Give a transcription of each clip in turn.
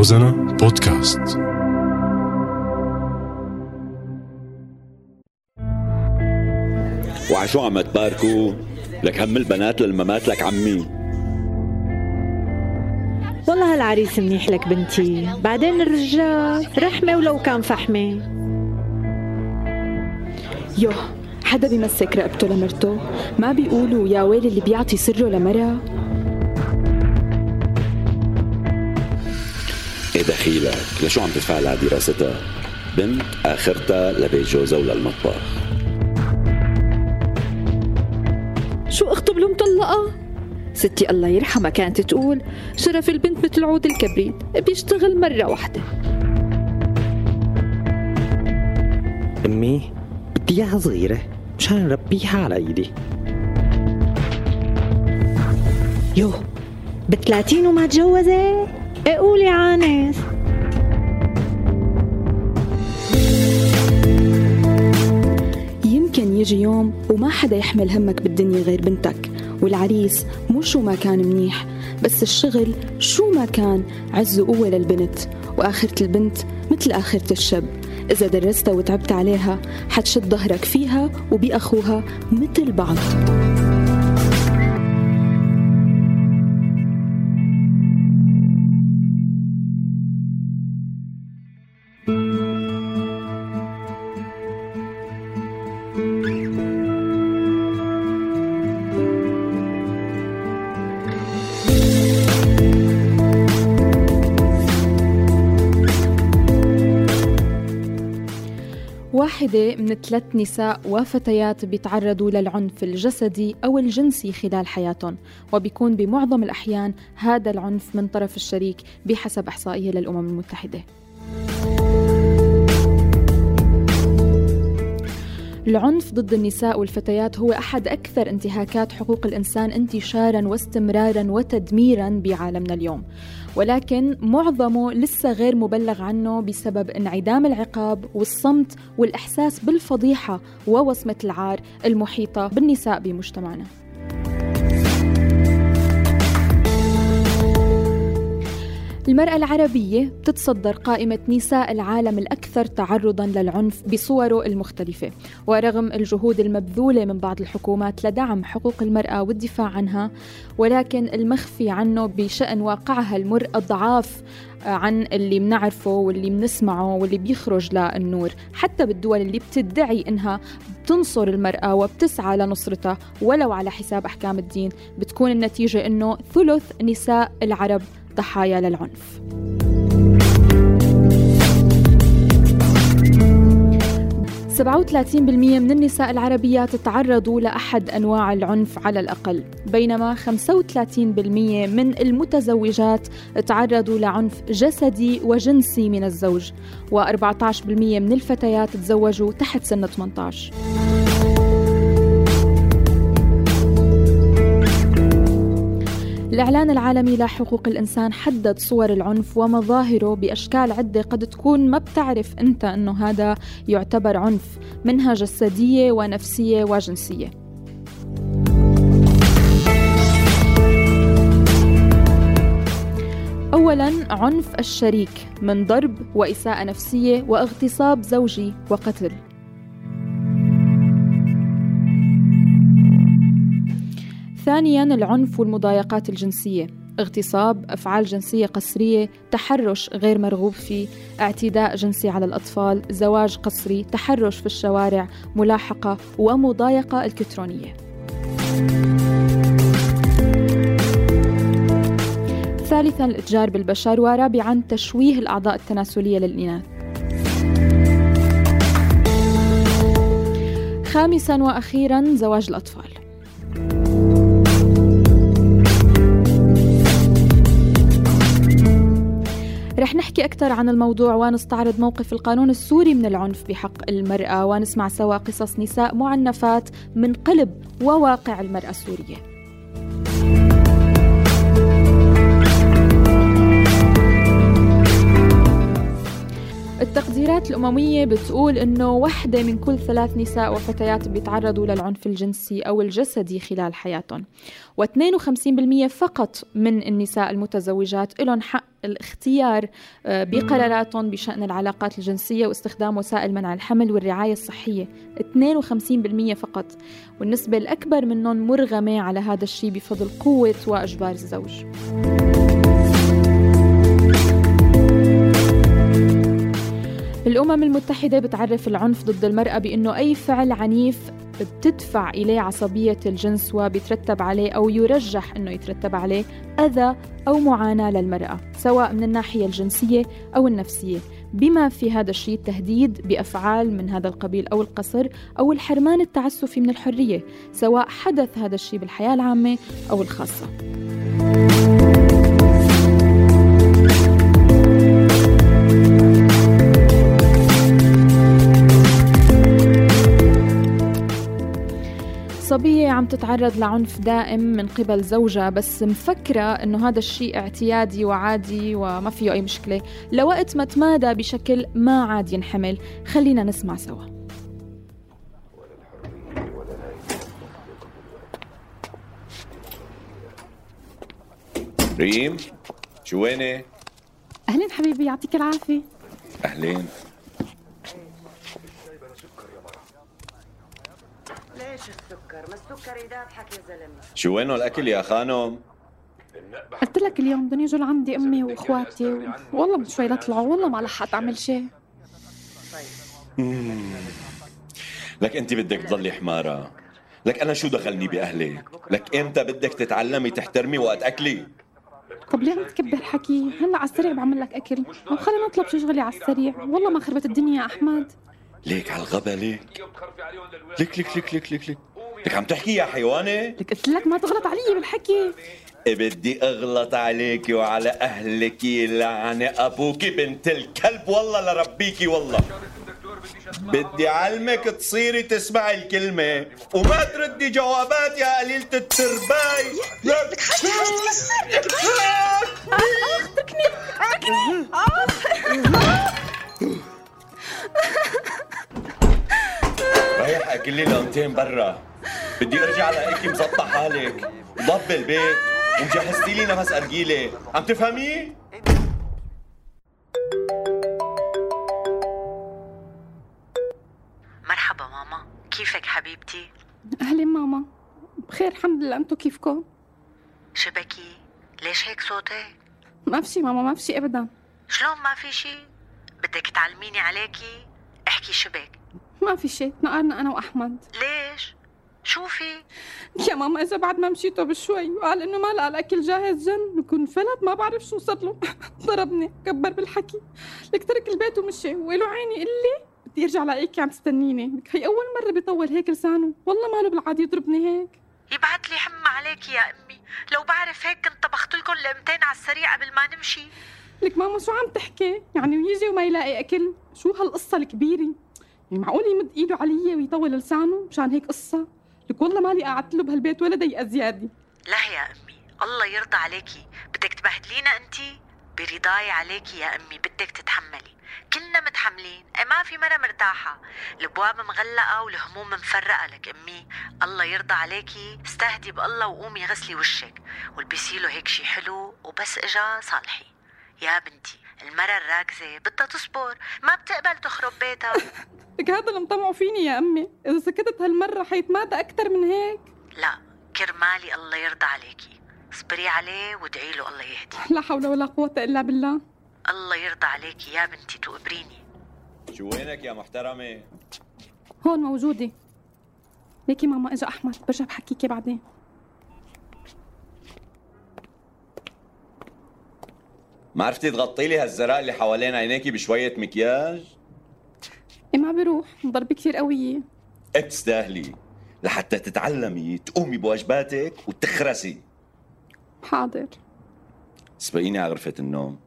روزانا بودكاست. وعشو عم تباركوا لك هم البنات للممات لك عمي. والله هالعريس منيح لك بنتي. بعدين الرجال رحمة ولو كان فحمة. يوه حدا بيمسك رقبته لمرته؟ ما بيقولوا يا ويل اللي بيعطي سره لمرة إيه دخيلك. لشو عم تدفع لها دراستها بنت اخرتها لبيت جوزها وللمطبخ شو اخته بلو مطلقة؟ ستي الله يرحمها كانت تقول. شرف البنت مثل عود الكبريت بيشتغل مرة واحدة. أمي بدي إياها صغيرة مشان نربيها على إيدي. يو بثلاثين وما تجوزت؟ قولي عانس يمكن يجي يوم وما حدا يحمل همك بالدنيا غير بنتك والعريس مو شو ما كان منيح بس الشغل شو ما كان عز وقوة للبنت وآخرة البنت مثل آخرة الشب إذا درستها وتعبت عليها حتشد ظهرك فيها وبأخوها مثل بعض. واحدة من ثلاث نساء وفتيات بيتعرضوا للعنف الجسدي أو الجنسي خلال حياتهم وبيكون بمعظم الأحيان هذا العنف من طرف الشريك بحسب إحصائية للأمم المتحدة. العنف ضد النساء والفتيات هو أحد أكثر انتهاكات حقوق الإنسان انتشارا واستمرارا وتدميرا بعالمنا اليوم. ولكن معظمه لسه غير مبلغ عنه بسبب انعدام العقاب والصمت والإحساس بالفضيحة ووصمة العار المحيطة بالنساء بمجتمعنا. المرأة العربية بتتصدر قائمة نساء العالم الأكثر تعرضا للعنف بصوره المختلفة. ورغم الجهود المبذولة من بعض الحكومات لدعم حقوق المرأة والدفاع عنها ولكن المخفي عنه بشأن واقعها المر أضعاف عن اللي بنعرفه واللي بنسمعه واللي بيخرج للنور. حتى بالدول اللي بتدعي إنها بتنصر المرأة وبتسعى لنصرتها ولو على حساب أحكام الدين بتكون النتيجة أنه ثلث نساء العرب ضحايا للعنف. بالمية من النساء العربيات تعرضوا لأحد أنواع العنف على الأقل بينما 35% من المتزوجات تعرضوا لعنف جسدي وجنسي من الزوج و14% من الفتيات تزوجوا تحت سن 18 الإعلان العالمي لحقوق الإنسان حدد صور العنف ومظاهره بأشكال عدة قد تكون ما بتعرف أنت أنه هذا يعتبر عنف منها جسدية ونفسية وجنسية. أولا عنف الشريك من ضرب وإساءة نفسية واغتصاب زوجي وقتل. ثانيا العنف والمضايقات الجنسية. اغتصاب أفعال جنسية قسرية تحرش غير مرغوب فيه اعتداء جنسي على الأطفال زواج قسري تحرش في الشوارع ملاحقة ومضايقة إلكترونية. ثالثا الإتجار بالبشر ورابعا تشويه الأعضاء التناسلية للإناث. خامسا وأخيرا زواج الأطفال. رح نحكي أكثر عن الموضوع ونستعرض موقف القانون السوري من العنف بحق المرأة ونسمع سوا قصص نساء معنفات من قلب وواقع المرأة السورية. التقديرات الأممية بتقول إنه وحدة من كل ثلاث نساء وفتيات بيتعرضوا للعنف الجنسي أو الجسدي خلال حياتهم. و52% فقط من النساء المتزوجات لهم حق الاختيار آه، بقراراتهم بشأن العلاقات الجنسية واستخدام وسائل منع الحمل والرعاية الصحية. 52% فقط. والنسبة الأكبر منهم مرغمة على هذا الشيء بفضل قوة وأجبار الزوج. الأمم المتحدة بتعرف العنف ضد المرأة بأنه أي فعل عنيف بتدفع إليه عصبية الجنس وبيترتب عليه أو يرجح أنه يترتب عليه أذى أو معاناة للمرأة سواء من الناحية الجنسية أو النفسية. بما في هذا الشيء التهديد بأفعال من هذا القبيل أو القصر أو الحرمان التعسفي من الحرية سواء حدث هذا الشيء بالحياة العامة أو الخاصة. صبية عم تتعرض لعنف دائم من قبل زوجها بس مفكرة إنه هذا الشيء اعتيادي وعادي وما فيه أي مشكلة. لوقت ما تمادى بشكل ما عاد ينحمل. خلينا نسمع سوا. ريم شو ويني؟ أهلين حبيبي يعطيك العافية. أهلين ليش السكر؟ ما السكر يذابحك يا زلمة. شو وينه الأكل يا خانم؟ قلت لك اليوم بدهم يجوا لعندي أمي وإخواتي و... والله من شوي لطلعوا والله ما لحقت أعمل شيء. لك أنت بدك تضلي حمارة. لك أنا شو دخلني باهلك لك إمتى بدك تتعلمي تحترمي وقت أكلي؟ طب ليه عم تكبر حكي؟ هلا على السريع بعمل لك أكل. وخلينا نطلب شي شغلي على السريع. والله ما خربت الدنيا يا أحمد. ليك على الغبا ليك. لك لك لك لك لك لك لك عم تحكي يا حيوانة؟ لك قلت لك ما تغلط علي بالحكي. بدي أغلط عليكي وعلى أهلك لعنة أبوك بنت الكلب والله لربيكي والله. بدي علمك تصيري تسمعي الكلمة وما تردي جوابات يا قليلة الترباي لك رايح اكل لي لقمتين برا بدي أرجع لاقيكي مسطح حالك وضب البيت ومجهزتي لي نفس أرجيلة عم تفهمي؟ مرحبا ماما كيفك حبيبتي؟ أهلين ماما بخير الحمد لله أنتو كيفكم شبكي؟ ليش هيك صوتك؟ ما في شي ماما ما في شي ابدا شلون ما في شي؟ بدك تعلميني عليكي؟ احكي شبك ما في شي تنقرنا أنا وأحمد. ليش؟ شو في؟ يا ماما إذا بعد ما مشيته بشوي وقال إنه ما لقى الأكل جاهز جن. بكون فلت ما بعرف شو صار له. ضربني كبر بالحكي. لك ترك البيت ومشي. وله عيني لي بدي أرجع لاقيك عم تستنيني لك هي أول مرة بيطول هيك لسانه. والله ماله بالعادي يضربني هيك. يبعت لي حمى عليكي يا أمي. لو بعرف هيك كنت طبخت لكم لقمتين على السريع قبل ما نمشي. لك ماما شو عم تحكي؟ يعني ويجي وما يلاقي أكل. شو هالقصة الكبيرة؟ معقول يمد ايده علي ويطول لسانه مشان هيك قصة؟ لك والله مالي قعدت له بهالبيت ولا دقيقه زيادة. لا يا أمي الله يرضى عليكي. بدك تبهدلينا أنت؟ برضاي عليكي يا أمي بدك تتحملي. كلنا متحملين اي ما في مرة مرتاحة. الأبواب مغلقة والهموم مفرقة لك أمي. الله يرضى عليكي استهدي بالله وقومي غسلي وشك. والبسي له هيك شي حلو وبس إجا صالحي. يا بنتي. المرة الراكزة بدها تصبر ما بتقبل تخرب بيتها. لك هذا اللي مطمعوا فيني يا أمي. إذا سكتت هالمرة حيتمادى أكثر من هيك. لا كرمالي الله يرضى عليكي. اصبري عليه وادعي له الله يهدي. لا حول ولا قوة إلا بالله. الله يرضى عليكي يا بنتي تقبريني شو وينك يا محترمة؟ هون موجودة. ليكي ماما إجا أحمد برجع بحكيكي بعدين. ما عرفتي تغطي لي هالزراء اللي حوالين عينيكي بشوية مكياج؟ إيه ما بروح ضربة كثير قوية. إيه بتستاهلي لحتى تتعلمي تقومي بواجباتك وتخرسي. حاضر. سبقيني على غرفة النوم.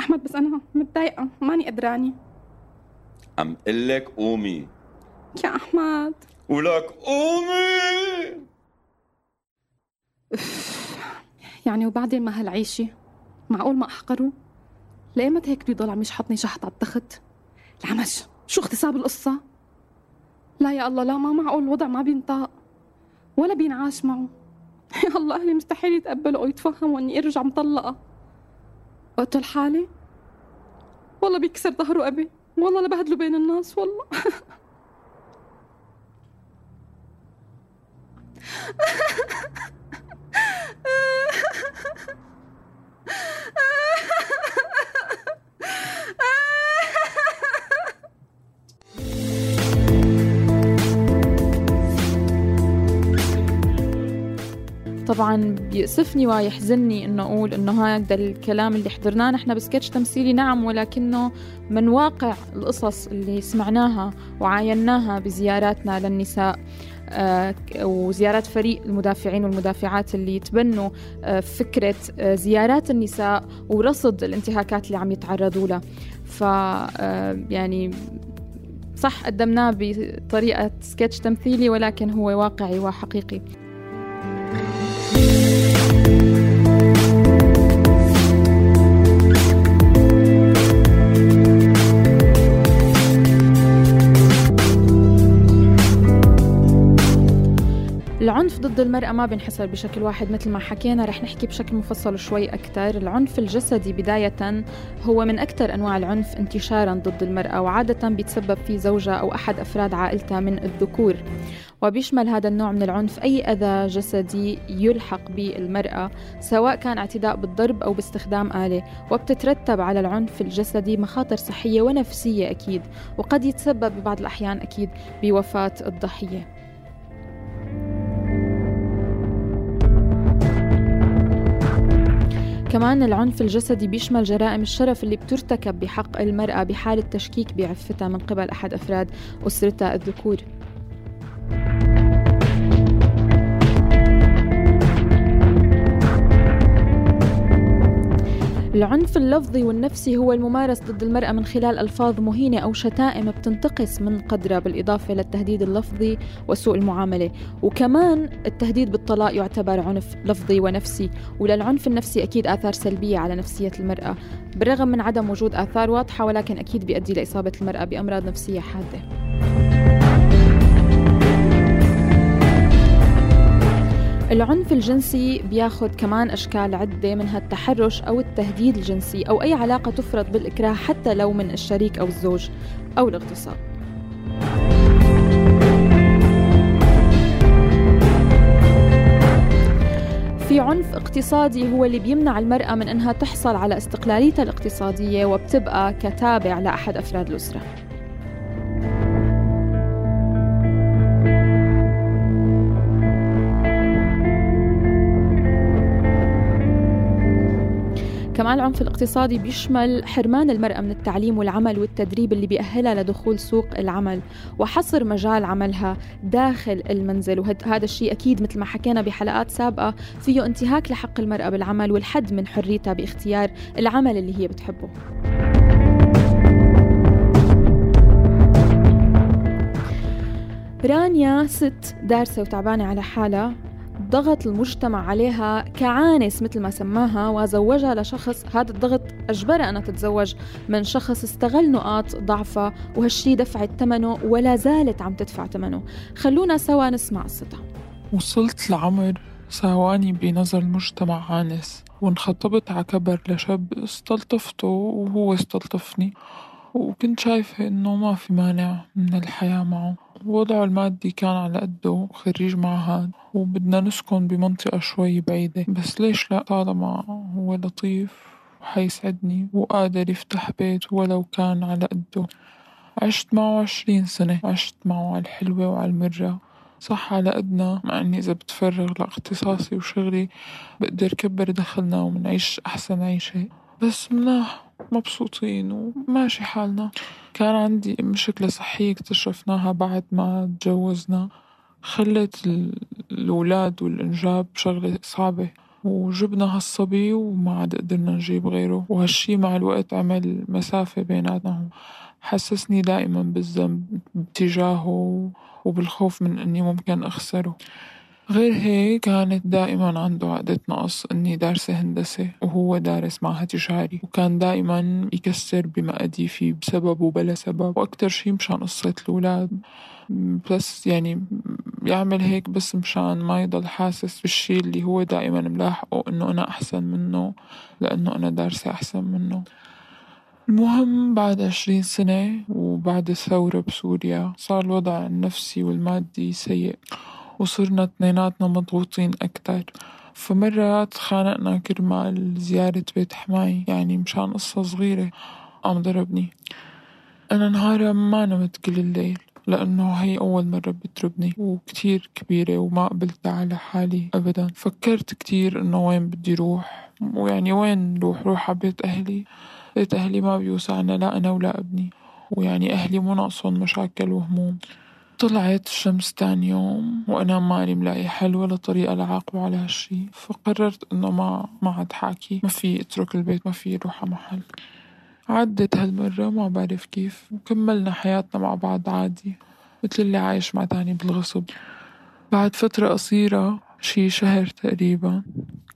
أحمد بس أنا متضايقة ماني قدراني. عم قلك قومي. يا أحمد. ولك قومي! يعني وبعدين ما هالعيشة؟ معقول ما أحقره؟ لأيمت هيك بيضل عم يشحطني شحط على التخت؟ العمش شو اغتصاب القصة؟ لا يا الله لا ما معقول الوضع ما بينطاق ولا بينعاش معه. يا الله أهلي مستحيل يتقبلوا أو يتفهموا إني أرجع مطلقة. وقتل حالي والله بيكسر ظهره أبي. والله لبهدله بين الناس والله. طبعا بيأسفني ويحزنني إنه أقول إنه هذا الكلام اللي حضرناه. نحن بسكتش تمثيلي نعم ولكنه من واقع القصص اللي سمعناها وعايناها بزياراتنا للنساء آه، وزيارات فريق المدافعين والمدافعات اللي يتبنوا آه، فكرة آه، زيارات النساء ورصد الانتهاكات اللي عم يتعرضوا لها. ف يعني صح قدمناه بطريقة سكتش تمثيلي ولكن هو واقعي وحقيقي. ضد المرأة ما بينحصر بشكل واحد مثل ما حكينا رح نحكي بشكل مفصل شوي أكثر العنف الجسدي بداية هو من أكثر أنواع العنف انتشارا ضد المرأة وعادة بيتسبب في زوجها أو أحد أفراد عائلتها من الذكور. وبيشمل هذا النوع من العنف أي أذى جسدي يلحق بالمرأة سواء كان اعتداء بالضرب أو باستخدام آلة. وبتترتب على العنف الجسدي مخاطر صحية ونفسية أكيد وقد يتسبب ببعض الأحيان أكيد بوفاة الضحية. كمان العنف الجسدي بيشمل جرائم الشرف اللي بترتكب بحق المرأة بحال التشكيك بعفتها من قبل أحد أفراد أسرتها الذكور. العنف اللفظي والنفسي هو الممارس ضد المرأة من خلال ألفاظ مهينة أو شتائم بتنتقص من قدرها بالإضافة للتهديد اللفظي وسوء المعاملة. وكمان التهديد بالطلاق يعتبر عنف لفظي ونفسي وللعنف النفسي أكيد آثار سلبية على نفسية المرأة. بالرغم من عدم وجود آثار واضحة ولكن أكيد بيؤدي لإصابة المرأة بأمراض نفسية حادة. العنف الجنسي بياخد كمان أشكال عدة منها التحرش أو التهديد الجنسي أو أي علاقة تفرض بالإكراه حتى لو من الشريك أو الزوج أو الاغتصاب. في عنف اقتصادي هو اللي بيمنع المرأة من أنها تحصل على استقلاليتها الاقتصادية وبتبقى كتابع لأحد أفراد الأسرة. كمان العنف الاقتصادي بيشمل حرمان المرأة من التعليم والعمل والتدريب اللي بيأهلها لدخول سوق العمل وحصر مجال عملها داخل المنزل. وهذا الشيء أكيد مثل ما حكينا بحلقات سابقة فيه انتهاك لحق المرأة بالعمل والحد من حريتها باختيار العمل اللي هي بتحبه. رانيا ست دارسة وتعبانة على حالها. ضغط المجتمع عليها كعانس مثل ما سماها وزوجها لشخص هذا الضغط أجبرها أنها تتزوج من شخص استغل نقاط ضعفها وهالشي دفعت ثمنه ولا زالت عم تدفع ثمنه. خلونا سوا نسمع قصتها. وصلت لعمر ساواني بنظر المجتمع عانس وانخطبت على كبر لشاب استلطفته وهو استلطفني. وكنت شايفة إنه ما في مانع من الحياة معه. وضعه المادي كان على قده خريج معهد وبدنا نسكن بمنطقة شوي بعيدة. بس ليش لا؟ طالما هو لطيف وحيسعدني وقادر يفتح بيت ولو كان على قده. عشت معه عشرين سنة. عشت معه على الحلوة وعلى المرة. صح على قدنا مع إني إذا بتفرغ لاختصاصي وشغلي بقدر كبر دخلنا ومنعيش أحسن عيشة. بس مناح مبسوطين وماشي حالنا. كان عندي مشكلة صحية اكتشفناها بعد ما تجوزنا. خلت الأولاد والإنجاب شغلة صعبة وجبنا هالصبي وما عاد قدرنا نجيب غيره. وهالشي مع الوقت عمل مسافة بيناتنا حسسني دائما بالذنب تجاهه وبالخوف من إني ممكن أخسره. غير هيك كانت دائما عنده عقدة نقص إني دارسة هندسة وهو دارس معهد تجاري وكان دائما يكسر بمقاديفي بسبب وبلا سبب. وأكتر شي مشان قصة الأولاد بس يعني يعمل هيك بس مشان ما يضل حاسس بالشي اللي هو دائما ملاحقه إنه أنا أحسن منه لأنه أنا دارسة أحسن منه. المهم بعد عشرين سنة وبعد الثورة بسوريا صار الوضع النفسي والمادي سيء. وصرنا اثنيناتنا مضغوطين أكتر. فمرة تخانقنا كرمال زيارة بيت حماي يعني مشان قصة صغيرة قام ضربني. أنا نهارها ما نمت كل الليل لأنه هي أول مرة بتضربني وكتير كبيرة وما قبلت على حالي أبدا. فكرت كتير إنه وين بدي روح ويعني وين روح؟ روح على بيت أهلي. بيت أهلي ما بيوسعنا لا أنا ولا ابني ويعني أهلي مو ناقصهم مشاكل وهموم. طلعت الشمس تاني يوم وأنا ماني ملاقي حل ولا طريقة لعاقبة على هالشي. فقررت إنه ما ما عاد حاكي. ما في اترك البيت ما في روح محل. عدت هالمرة ما بعرف كيف. وكملنا حياتنا مع بعض عادي مثل اللي عايش مع تاني بالغصب. بعد فترة قصيرة شي شهر تقريبا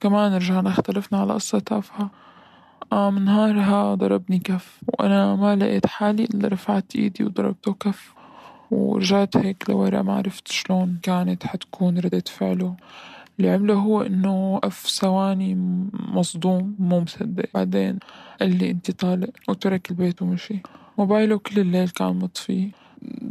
كمان رجعنا اختلفنا على قصة تافهة. قام نهارها ضربني كف وأنا ما لقيت حالي إلا رفعت إيدي وضربته كف. ورجعت هيك لورا ما عرفت شلون كانت حتكون ردة فعله. اللي عمله هو إنه وقف ثواني مصدوم مو مصدق. بعدين قال لي أنت طالق وترك البيت ومشي موبايله كل الليل كان مطفي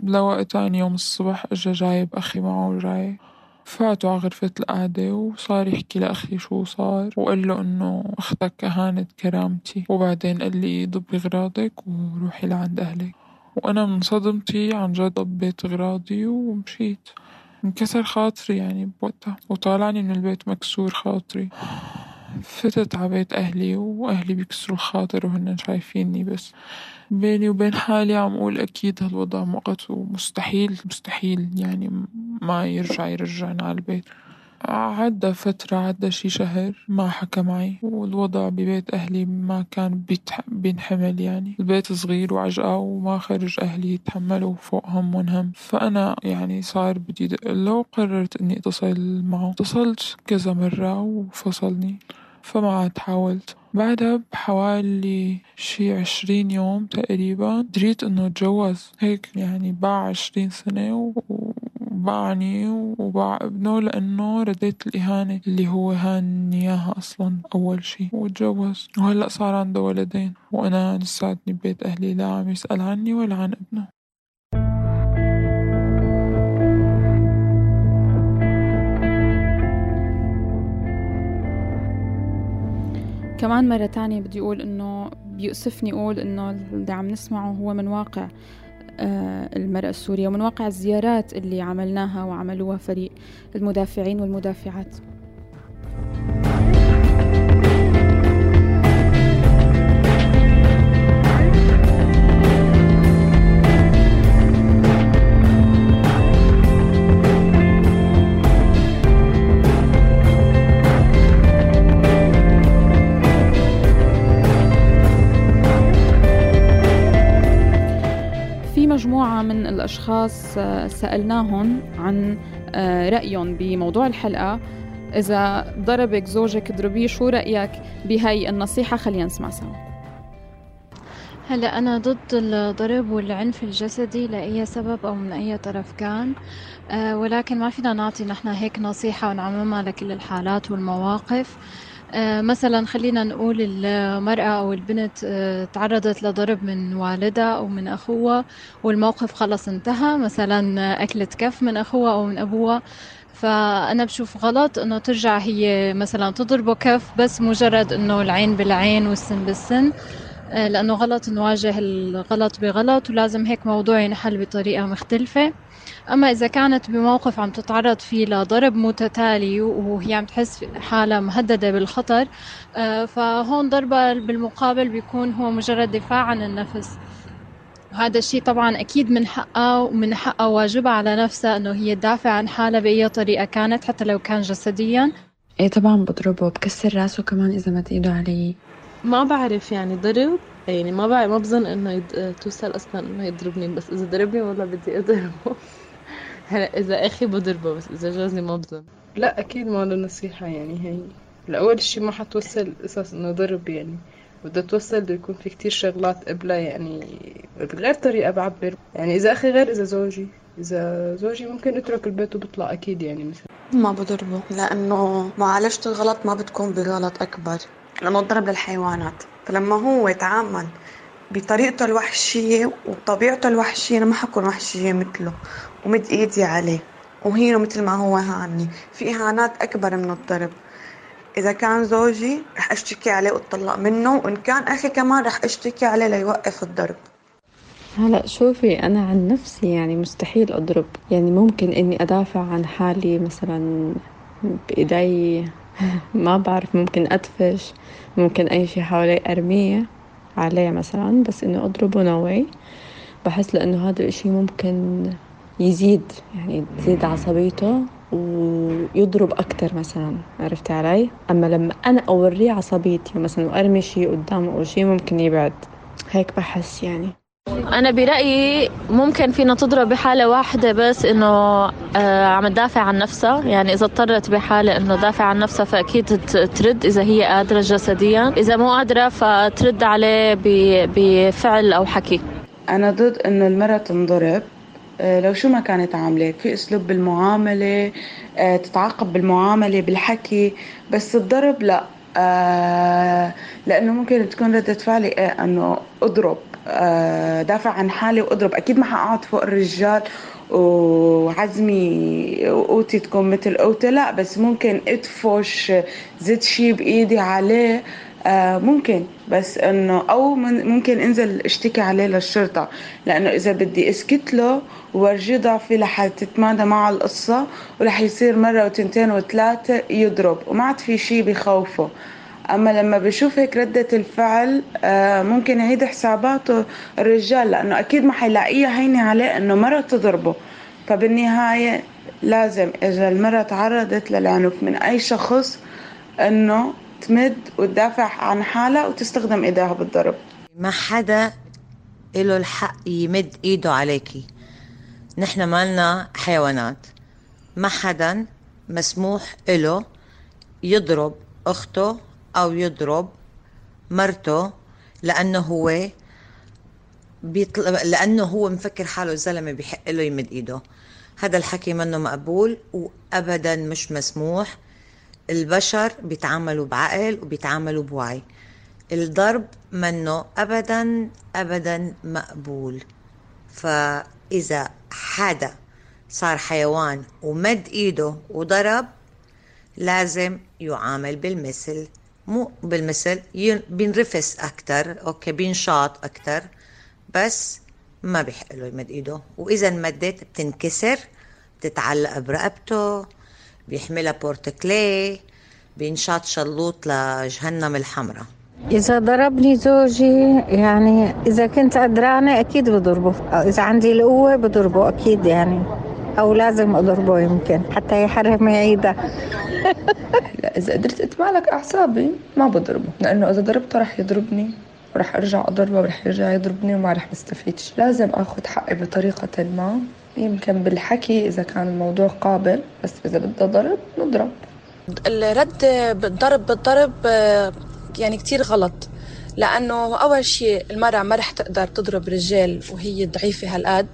لوقت تاني يوم الصبح إجا جايب أخي معه وجاي. فاتوا على غرفة القعدة وصار يحكي لأخي شو صار. وقال له إنه أختك أهانت كرامتي. وبعدين قال لي ضبي غراضك وروحي لعند أهلك. وأنا من صدمتي عن جد ضبيت غراضي ومشيت. انكسر خاطري يعني بوقتها وطالعني من البيت مكسور خاطري. فتت على بيت أهلي وأهلي بيكسروا الخاطر وهن شايفيني بس. بيني وبين حالي عم أقول أكيد هالوضع مؤقت ومستحيل مستحيل يعني ما يرجع يرجعنا على البيت. عدى فترة عدى شي شهر ما حكى معي والوضع ببيت أهلي ما كان بينحمل يعني. البيت صغير وعجقة وما خرج أهلي يتحملوا فوق هم هم فأنا يعني صار بدي دقله وقررت إني أتصل معه اتصلت كذا مرة وفصلني. فما عاد حاولت. بعدها بحوالي شي عشرين يوم تقريبا دريت إنه تجوز هيك يعني باع عشرين سنة وباعني وباع ابنه لأنه رديت الإهانة اللي هو هاني إياها أصلا أول شي وتجوز وهلأ صار عنده ولدين وأنا لساتني ببيت أهلي. لا عم يسأل عني ولا عن ابنه. كمان مرة تانية بدي أقول إنه بيؤسفني أقول إنه اللي عم نسمعه هو من واقع. المرأة السورية ومن واقع الزيارات اللي عملناها وعملوها فريق المدافعين والمدافعات. من الأشخاص آه، سألناهم عن آه، رأيهم بموضوع الحلقة. إذا ضربك زوجك اضربيه شو رأيك بهي النصيحة؟ خلينا نسمع سوا. هلا أنا ضد الضرب والعنف الجسدي لأي سبب أو من أي طرف كان أه ولكن ما فينا نعطي نحن هيك نصيحة ونعممها لكل الحالات والمواقف. آه، مثلا خلينا نقول المرأة أو البنت آه، تعرضت لضرب من والدها أو من أخوها والموقف خلص انتهى مثلا أكلت كف من أخوها أو من أبوها فأنا بشوف غلط إنه ترجع هي مثلا تضربه كف بس مجرد إنه العين بالعين والسن بالسن. آه، لأنه غلط نواجه الغلط بغلط ولازم هيك موضوع ينحل بطريقة مختلفة. أما إذا كانت بموقف عم تتعرض فيه لضرب متتالي وهي عم تحس حالها مهددة بالخطر آه، فهون ضربها بالمقابل بيكون هو مجرد دفاع عن النفس. وهذا الشيء طبعا أكيد من حقها ومن حقها واجبها على نفسها إنه هي تدافع عن حالها بأي طريقة كانت حتى لو كان جسديا. إيه طبعا بضربه بكسر راسه كمان إذا مد إيده علي ما بعرف يعني ضرب يعني ما بعرف ما بظن إنه يد... توصل أصلا إنه يضربني بس إذا ضربني والله بدي أضربه. هلا إذا أخي بضربه بس إذا جوزي ما بظن. لا أكيد ما له نصيحة يعني هي. لأول شي ما حتوصل قصص إنه ضرب يعني. بدها توصل بده يكون في كتير شغلات قبلها يعني بغير طريقة بعبر. يعني إذا أخي غير إذا زوجي. إذا زوجي ممكن أترك البيت وبطلع أكيد يعني مثلا. ما بضربه. لأنه معالجة الغلط ما بتكون بغلط أكبر. لأنه الضرب للحيوانات. فلما هو يتعامل بطريقته الوحشية وطبيعته الوحشية أنا ما حكون وحشية مثله ومد إيدي عليه. وهينه مثل ما هو هاني. في إهانات أكبر من الضرب. إذا كان زوجي رح أشتكي عليه وأطلق منه وإن كان أخي كمان رح أشتكي عليه ليوقف الضرب. هلا شوفي أنا عن نفسي يعني مستحيل أضرب. يعني ممكن إني أدافع عن حالي مثلا بإيدي. ما بعرف ممكن أدفش ممكن أي شي حوالي أرمية عليه مثلا بس إنه أضربه نوعي بحس لأنه هذا الإشي ممكن يزيد يعني تزيد عصبيته ويضرب أكتر مثلا عرفتي علي؟ أما لما أنا أوريه عصبيتي مثلا وأرمي شي قدامه أو شي ممكن يبعد. هيك بحس يعني. أنا برأيي ممكن فينا تضرب بحالة واحدة بس إنه آه عم تدافع عن نفسها. يعني إذا اضطرت بحالة إنه دافع عن نفسها فأكيد ترد إذا هي قادرة جسديا. إذا مو قادرة فترد عليه بفعل أو حكي. أنا ضد إنه المرأة تنضرب. آه، لو شو ما كانت عاملة. في أسلوب بالمعاملة آه، تتعاقب بالمعاملة بالحكي. بس الضرب لا. آه، لأنه ممكن تكون ردة فعلي. إيه أنه أضرب. دافع عن حالي وأضرب. أكيد ما حقعد فوق الرجال وعزمي قوتي تكون مثل قوته لا بس ممكن ادفش زد شي بايدي عليه. آه ممكن بس إنه أو ممكن أنزل أشتكي عليه للشرطة لأنه إذا بدي أسكت له وورجيه ضعفي رح تتمادى مع القصة ورح يصير مرة وتنتين وثلاثة يضرب وما عاد في شي بخوفه. أما لما بشوف هيك ردة الفعل آه ممكن يعيد حساباته الرجال لأنه أكيد ما حيلاقيها هينة عليه إنه مرة تضربه. فبالنهاية لازم إذا المرة تعرضت للعنف من أي شخص إنه تمد وتدافع عن حالها وتستخدم ايديها بالضرب. ما حدا له الحق يمد إيده عليكي. نحن مالنا حيوانات. ما حدا مسموح له يضرب أخته أو يضرب مرته لأنه هو بيطل... لأنه هو مفكر حاله زلمة بحق له يمد إيده. هذا الحكي منه مقبول وابدا مش مسموح. البشر بيتعاملوا بعقل وبيتعاملوا بوعي. الضرب منه ابدا ابدا مقبول. فإذا حدا صار حيوان ومد إيده وضرب لازم يعامل بالمثل. مو بالمثل بينرفس أكثر أوكي بينشاط أكثر بس ما بيحق له يمد إيده. وإذا مدت بتنكسر بتتعلق برقبته بيحملها بورتكلي بينشاط شلوط لجهنم الحمراء. إذا ضربني زوجي يعني إذا كنت قدرانة أكيد بضربه. إذا عندي القوة بضربه أكيد يعني أو لازم أضربه يمكن حتى يحرم يعيدها. لا إذا قدرت أتمالك أعصابي ما بضربه لأنه إذا ضربته رح يضربني ورح أرجع أضربه ورح يرجع يضربني وما رح نستفيدش لازم أخذ حقي بطريقة ما يمكن بالحكي إذا كان الموضوع قابل بس إذا بدها ضرب نضرب الرد بالضرب بالضرب يعني كتير غلط لأنه أول شيء المرأة ما رح تقدر تضرب رجال وهي ضعيفة هالقد.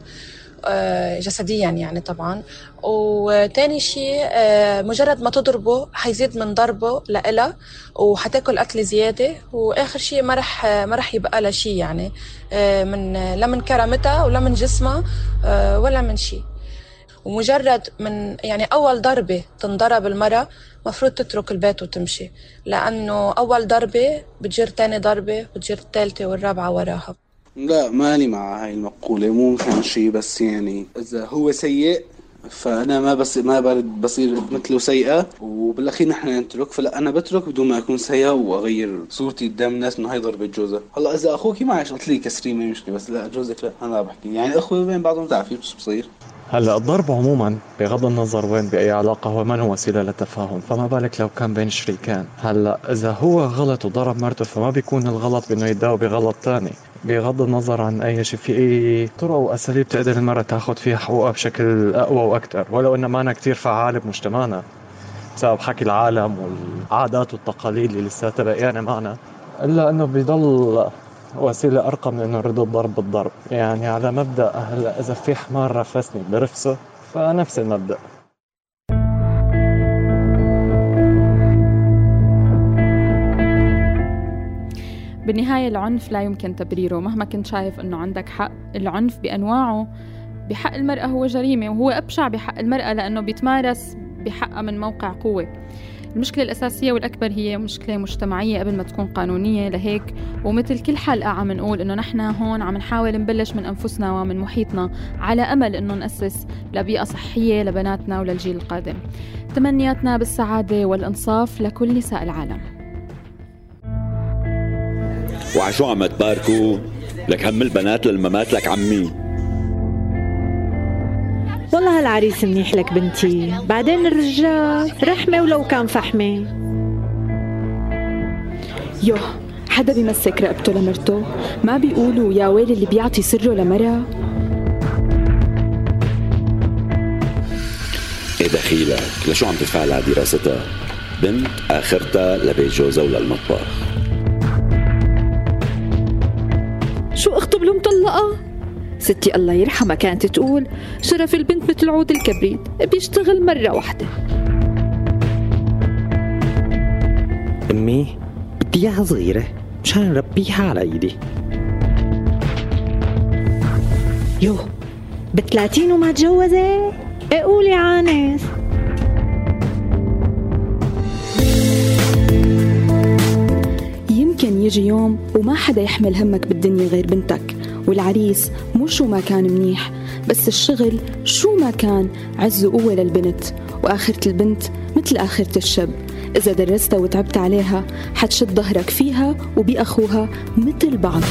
جسديا يعني طبعا. وتاني شيء آه، مجرد ما تضربه حيزيد من ضربه لإلها وحتاكل أكل زيادة. وآخر شيء ما رح ما رح يبقى لها شيء يعني آه، من لا من كرامتها ولا من جسمها ولا من شيء. ومجرد من يعني أول ضربة تنضرب المرأة مفروض تترك البيت وتمشي لأنه أول ضربة بتجر تاني ضربة بتجر الثالثة والرابعة وراها. لا ماني مع هاي المقولة مو مشان شيء بس يعني إذا هو سيء فأنا ما بس ما برد بصير مثله سيئة وبالأخير نحن نترك فلا أنا بترك بدون ما أكون سيئة وأغير صورتي قدام الناس إنه هاي ضربة جوزها هلأ إذا أخوك معلش قلت لي كسري ما مشكلة بس لا جوزك لا أنا بحكي. يعني أخوي بين بعضهم بتعرفي شو بصير. هلأ الضرب عموما بغض النظر وين بأي علاقة هو من هو وسيلة للتفاهم فما بالك لو كان بين شريكين. هلأ إذا هو غلط وضرب مرته فما بيكون الغلط بإنه يداوي بغلط ثاني بغض النظر عن أي شيء في أي طرق واساليب تقدر المرأة تأخذ فيها حقوقها بشكل أقوى وأكثر؟ ولو انها ما كثير فعاله بمجتمعنا بسبب حكي العالم والعادات والتقاليد اللي لساتها بقيانة معنا. إلا أنه بيضل وسيلة أرقى من أنه نرد الضرب بالضرب. يعني على مبدأ هلا إذا في حمار رفسني برفسه فنفس المبدأ. بالنهاية العنف لا يمكن تبريره مهما كنت شايف أنه عندك حق العنف بأنواعه بحق المرأة هو جريمة وهو أبشع بحق المرأة لأنه بيتمارس بحقها من موقع قوة. المشكلة الأساسية والأكبر هي مشكلة مجتمعية قبل ما تكون قانونية لهيك. ومثل كل حلقة عم نقول إنه نحن هون عم نحاول نبلش من أنفسنا ومن محيطنا على أمل إنه نأسس لبيئة صحية لبناتنا وللجيل القادم. تمنياتنا بالسعادة والإنصاف لكل نساء العالم. وعشو عم تباركوا لك هم البنات للممات لك عمي. والله هالعريس منيح لك بنتي. بعدين الرجال رحمة ولو كان فحمة. يوه حدا بيمسك رقبته لمرته؟ ما بيقولوا يا ويلي اللي بيعطي سره لمرة إيه دخيلك لشو عم تدفع على دراستها؟ بنت آخرتها لبيت جوزها وللمطبخ. ستي الله يرحمها كانت تقول شرف البنت مثل عود الكبريت بيشتغل مرة واحدة. أمي بدي إياها صغيرة مشان نربيها على إيدي. يو بثلاثين وما تجوزت؟ إيه قولي عانس. يمكن يجي يوم وما حدا يحمل همك بالدنيا غير بنتك. والعريس مو شو ما كان منيح بس الشغل شو ما كان عز وقوة للبنت وآخرة البنت مثل آخرة الشب إذا درستها وتعبت عليها حتشد ظهرك فيها وبأخوها مثل بعض.